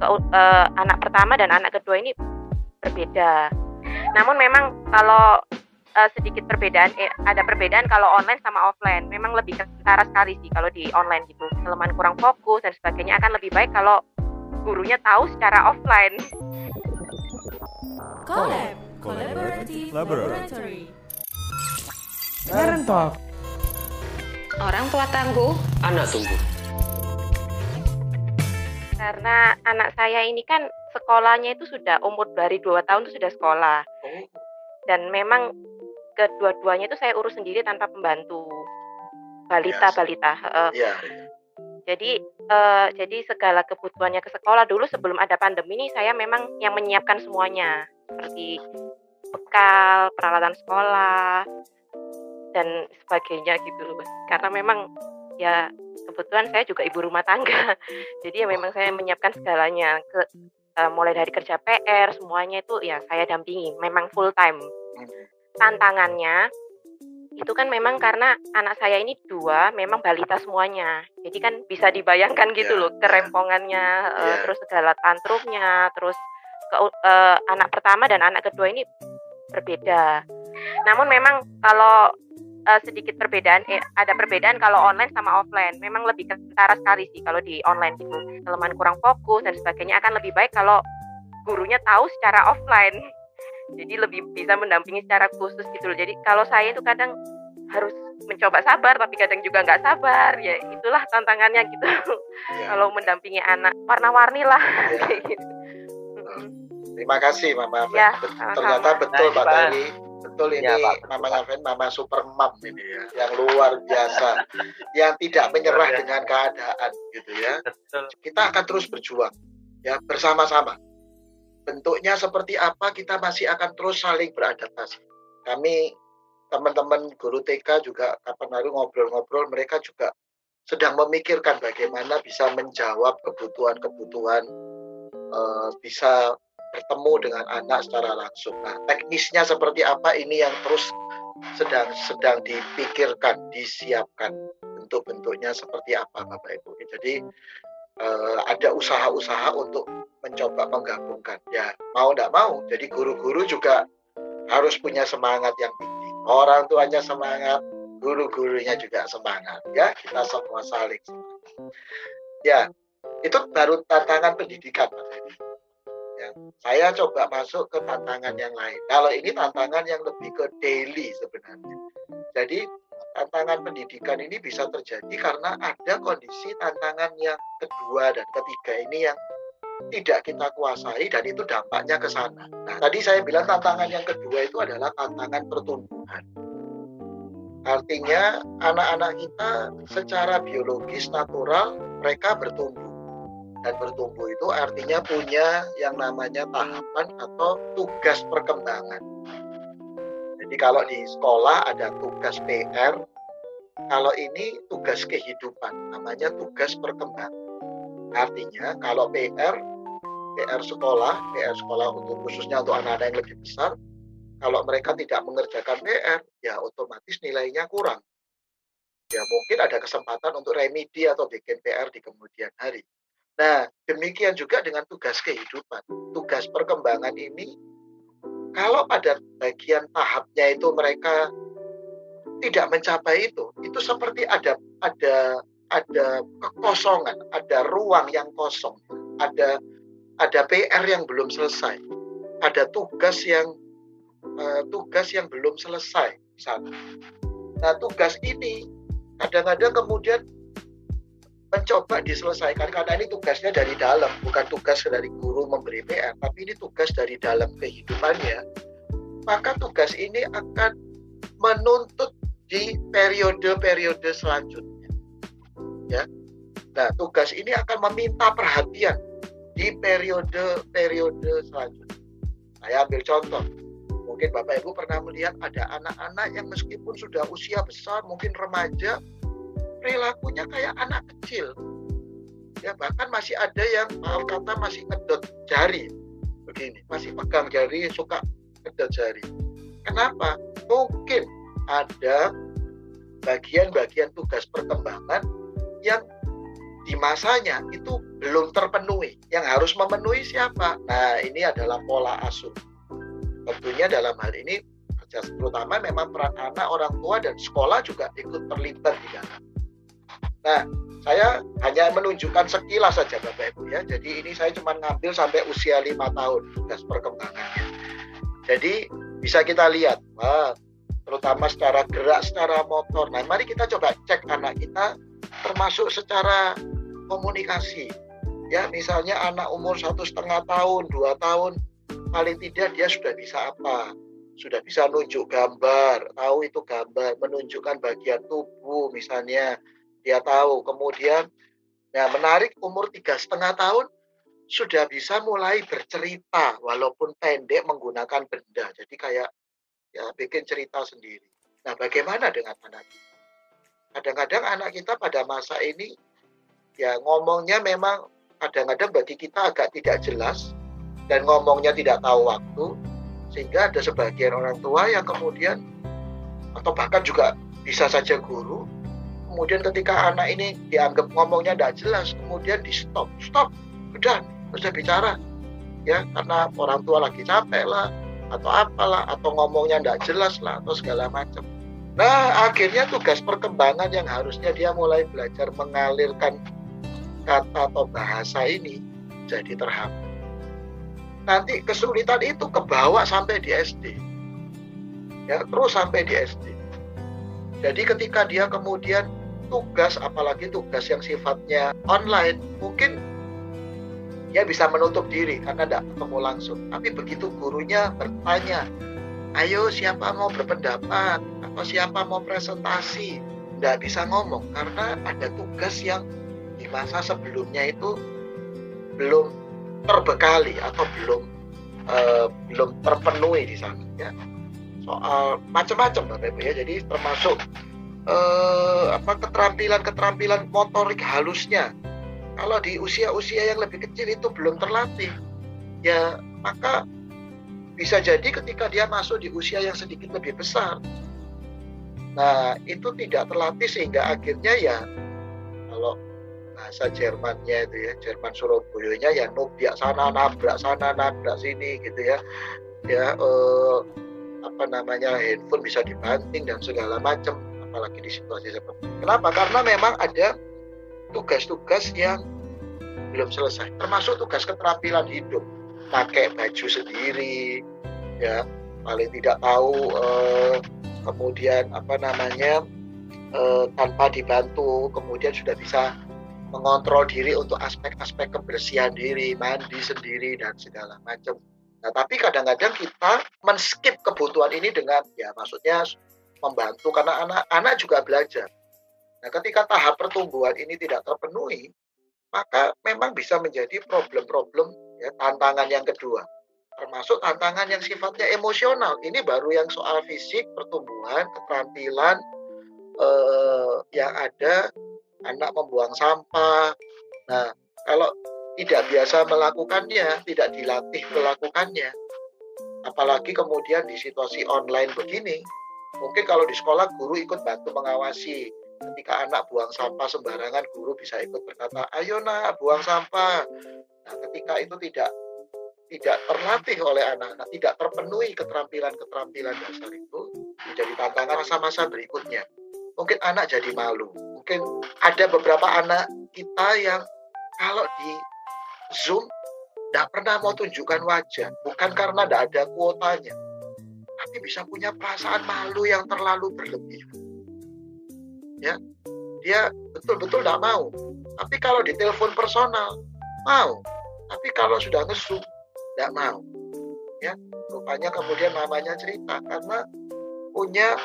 ke, uh, anak pertama dan anak kedua ini berbeda. Namun memang kalau uh, sedikit perbedaan, eh, ada perbedaan kalau online sama offline. Memang lebih kentara sekali sih kalau di online gitu. Kelemahan kurang fokus dan sebagainya akan lebih baik kalau gurunya tahu secara offline. Collab, Collaborative Laboratory. Parent Talk. Orang tua tangguh, anak tunggu. Karena anak saya ini kan sekolahnya itu sudah umur dari dua tahun itu sudah sekolah. Oh. Dan memang kedua-duanya itu saya urus sendiri tanpa pembantu balita Biasa. balita uh, Iya. jadi uh, jadi segala kebutuhannya ke sekolah dulu sebelum ada pandemi ini saya memang yang menyiapkan semuanya seperti bekal peralatan sekolah dan sebagainya gitu loh karena memang ya kebetulan saya juga ibu rumah tangga. Jadi ya memang saya menyiapkan segalanya ke uh, mulai dari kerja PR semuanya itu ya saya dampingi. Memang full time. Tantangannya itu kan memang karena anak saya ini dua memang balita semuanya. Jadi kan bisa dibayangkan gitu Ya, loh kerempongannya eh, Ya. terus segala tantrumnya terus ke, eh, anak pertama dan anak kedua ini berbeda. Namun memang kalau eh, sedikit perbedaan eh, ada perbedaan kalau online sama offline memang lebih kentara sekali sih kalau di online gitu kelemahan kurang fokus dan sebagainya akan lebih baik kalau gurunya tahu secara offline jadi lebih bisa mendampingi secara khusus gitu loh jadi kalau saya itu kadang harus mencoba sabar tapi kadang juga nggak sabar ya itulah tantangannya gitu Ya. kalau mendampingi anak warna-warni lah Ya. kayak gitu Terima kasih Mama. Ya. Ternyata betul Pak. Tari. Betul ini Ya, Pak. Mamanya Fen, Mama super mom ini ya, yang luar biasa, yang tidak menyerah dengan keadaan gitu ya. Betul. Kita akan terus berjuang ya bersama-sama. Bentuknya seperti apa kita masih akan terus saling beradaptasi. Kami teman-teman guru TK juga kapan hari ngobrol-ngobrol mereka juga sedang memikirkan bagaimana bisa menjawab kebutuhan-kebutuhan eh, bisa bertemu dengan anak secara langsung. Nah, teknisnya seperti apa ini yang terus sedang sedang dipikirkan, disiapkan bentuk-bentuknya seperti apa Bapak Ibu. Jadi eh, ada usaha-usaha untuk mencoba menggabungkan. Ya mau tidak mau. Jadi guru-guru juga harus punya semangat yang tinggi. Orang tuanya semangat, guru-gurunya juga semangat. Ya kita semua saling. Ya itu baru tantangan pendidikan. Ya, saya coba masuk ke tantangan yang lain. Kalau ini tantangan yang lebih ke daily sebenarnya. Jadi tantangan pendidikan ini bisa terjadi karena ada kondisi tantangan yang kedua dan ketiga ini yang tidak kita kuasai dan itu dampaknya ke sana. Nah, tadi saya bilang tantangan yang kedua itu adalah tantangan pertumbuhan. Artinya anak-anak kita secara biologis natural mereka bertumbuh. Dan bertumbuh itu artinya punya yang namanya tahapan atau tugas perkembangan. Jadi kalau di sekolah ada tugas PR, kalau ini tugas kehidupan, namanya tugas perkembangan. Artinya kalau PR, PR sekolah, PR sekolah untuk khususnya untuk anak-anak yang lebih besar, kalau mereka tidak mengerjakan PR, ya otomatis nilainya kurang. Ya mungkin ada kesempatan untuk remedi atau bikin PR di kemudian hari. Nah, demikian juga dengan tugas kehidupan. Tugas perkembangan ini, kalau pada bagian tahapnya itu mereka tidak mencapai itu, itu seperti ada ada ada kekosongan, ada ruang yang kosong, ada ada PR yang belum selesai, ada tugas yang eh, tugas yang belum selesai misalnya. Nah tugas ini kadang-kadang kemudian mencoba diselesaikan karena ini tugasnya dari dalam, bukan tugas dari guru memberi PR, tapi ini tugas dari dalam kehidupannya. Maka tugas ini akan menuntut di periode-periode selanjutnya. Ya. Nah, tugas ini akan meminta perhatian di periode-periode selanjutnya. Saya ambil contoh. Mungkin Bapak Ibu pernah melihat ada anak-anak yang meskipun sudah usia besar, mungkin remaja, perilakunya kayak anak kecil. Ya, bahkan masih ada yang maaf kata masih ngedot jari. Begini, masih pegang jari, suka ngedot jari. Kenapa? Mungkin ada bagian-bagian tugas perkembangan yang di masanya itu belum terpenuhi. Yang harus memenuhi siapa? Nah, ini adalah pola asuh. Tentunya dalam hal ini terutama memang peran anak, orang tua dan sekolah juga ikut terlibat di dalam. Nah, saya hanya menunjukkan sekilas saja Bapak Ibu ya. Jadi ini saya cuma ngambil sampai usia lima tahun tugas perkembangannya. Jadi bisa kita lihat, wah, terutama secara gerak, secara motor. Nah, mari kita coba cek anak kita termasuk secara komunikasi. Ya, misalnya anak umur satu setengah tahun, dua tahun, paling tidak dia sudah bisa apa? Sudah bisa nunjuk gambar, tahu itu gambar, menunjukkan bagian tubuh misalnya, dia tahu. Kemudian, nah menarik umur tiga setengah tahun sudah bisa mulai bercerita walaupun pendek menggunakan benda. Jadi kayak ya bikin cerita sendiri. Nah, bagaimana dengan anak kita? Kadang-kadang anak kita pada masa ini ya ngomongnya memang kadang-kadang bagi kita agak tidak jelas dan ngomongnya tidak tahu waktu sehingga ada sebagian orang tua yang kemudian atau bahkan juga bisa saja guru kemudian ketika anak ini dianggap ngomongnya tidak jelas kemudian di stop stop udah bisa bicara ya karena orang tua lagi capek lah atau apalah atau ngomongnya tidak jelas lah atau segala macam. Nah akhirnya tugas perkembangan yang harusnya dia mulai belajar mengalirkan kata atau bahasa ini jadi terhambat. Nanti kesulitan itu kebawa sampai di SD. Ya, terus sampai di SD. Jadi ketika dia kemudian tugas, apalagi tugas yang sifatnya online, mungkin dia bisa menutup diri karena tidak ketemu langsung. Tapi begitu gurunya bertanya, ayo siapa mau berpendapat atau siapa mau presentasi, tidak bisa ngomong karena ada tugas yang di masa sebelumnya itu belum terbekali atau belum uh, belum terpenuhi di sana ya. Soal macam-macam Bapak Ibu ya. Jadi termasuk uh, apa keterampilan-keterampilan motorik halusnya. Kalau di usia-usia yang lebih kecil itu belum terlatih, ya maka bisa jadi ketika dia masuk di usia yang sedikit lebih besar, nah itu tidak terlatih sehingga akhirnya ya kalau bahasa Jermannya itu ya Jerman Surabaya ya nubyak sana nabrak sana nabrak sini gitu ya. Ya eh, apa namanya handphone bisa dibanting dan segala macam apalagi di situasi seperti ini. Kenapa? Karena memang ada tugas-tugas yang belum selesai termasuk tugas keterampilan hidup pakai baju sendiri ya paling tidak tahu eh, kemudian apa namanya eh, tanpa dibantu kemudian sudah bisa mengontrol diri untuk aspek-aspek kebersihan diri mandi sendiri dan segala macam nah tapi kadang-kadang kita men-skip kebutuhan ini dengan ya maksudnya membantu karena anak-anak juga belajar Nah, ketika tahap pertumbuhan ini tidak terpenuhi, maka memang bisa menjadi problem-problem ya, tantangan yang kedua. Termasuk tantangan yang sifatnya emosional. Ini baru yang soal fisik, pertumbuhan, keterampilan eh, yang ada anak membuang sampah. Nah, kalau tidak biasa melakukannya, tidak dilatih melakukannya, apalagi kemudian di situasi online begini, mungkin kalau di sekolah guru ikut bantu mengawasi, ketika anak buang sampah sembarangan guru bisa ikut berkata ayo nak buang sampah. Nah ketika itu tidak tidak terlatih oleh anak-anak tidak terpenuhi keterampilan-keterampilan dasar itu menjadi tantangan masa-masa berikutnya. Mungkin anak jadi malu. Mungkin ada beberapa anak kita yang kalau di zoom tidak pernah mau tunjukkan wajah. Bukan karena tidak ada kuotanya tapi bisa punya perasaan malu yang terlalu berlebihan ya dia betul-betul tidak mau. Tapi kalau di telepon personal mau. Tapi kalau sudah ngesu tidak mau. Ya rupanya kemudian mamanya cerita karena punya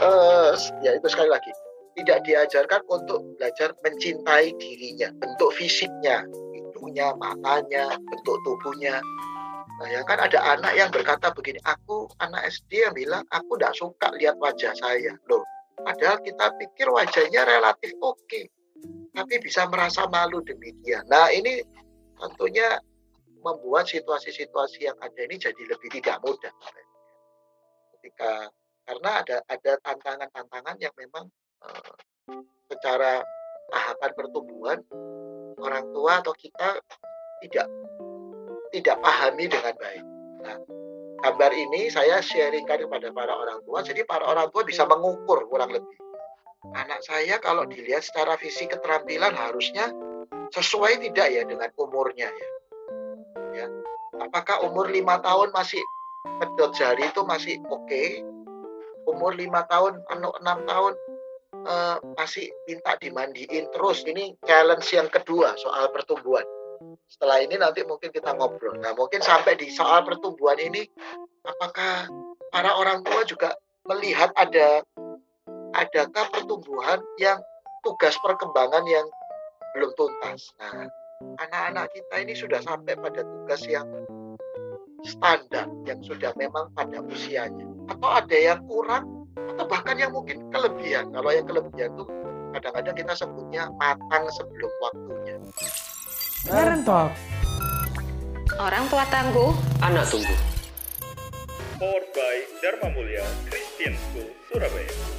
uh, ya itu sekali lagi tidak diajarkan untuk belajar mencintai dirinya bentuk fisiknya hidungnya matanya bentuk tubuhnya ya kan ada anak yang berkata begini, aku anak SD yang bilang aku tidak suka lihat wajah saya. Loh, Padahal kita pikir wajahnya relatif oke, okay, tapi bisa merasa malu demikian. Nah ini tentunya membuat situasi-situasi yang ada ini jadi lebih tidak mudah. Ketika karena ada ada tantangan-tantangan yang memang uh, secara tahapan pertumbuhan orang tua atau kita tidak tidak pahami dengan baik. Nah, gambar ini saya sharingkan kepada para orang tua, jadi para orang tua bisa mengukur kurang lebih. Anak saya kalau dilihat secara fisik keterampilan harusnya sesuai tidak ya dengan umurnya ya. ya. Apakah umur lima tahun masih pedot jari itu masih oke? Okay? Umur lima tahun, enam tahun uh, masih minta dimandiin terus. Ini challenge yang kedua soal pertumbuhan. Setelah ini nanti mungkin kita ngobrol. Nah, mungkin sampai di soal pertumbuhan ini, apakah para orang tua juga melihat ada adakah pertumbuhan yang tugas perkembangan yang belum tuntas. Nah, anak-anak kita ini sudah sampai pada tugas yang standar, yang sudah memang pada usianya. Atau ada yang kurang, atau bahkan yang mungkin kelebihan. Kalau yang kelebihan itu kadang-kadang kita sebutnya matang sebelum waktunya. Parent Talk. Orang tua tangguh, anak tunggu. Powered by Dharma Mulia Christian School, Surabaya.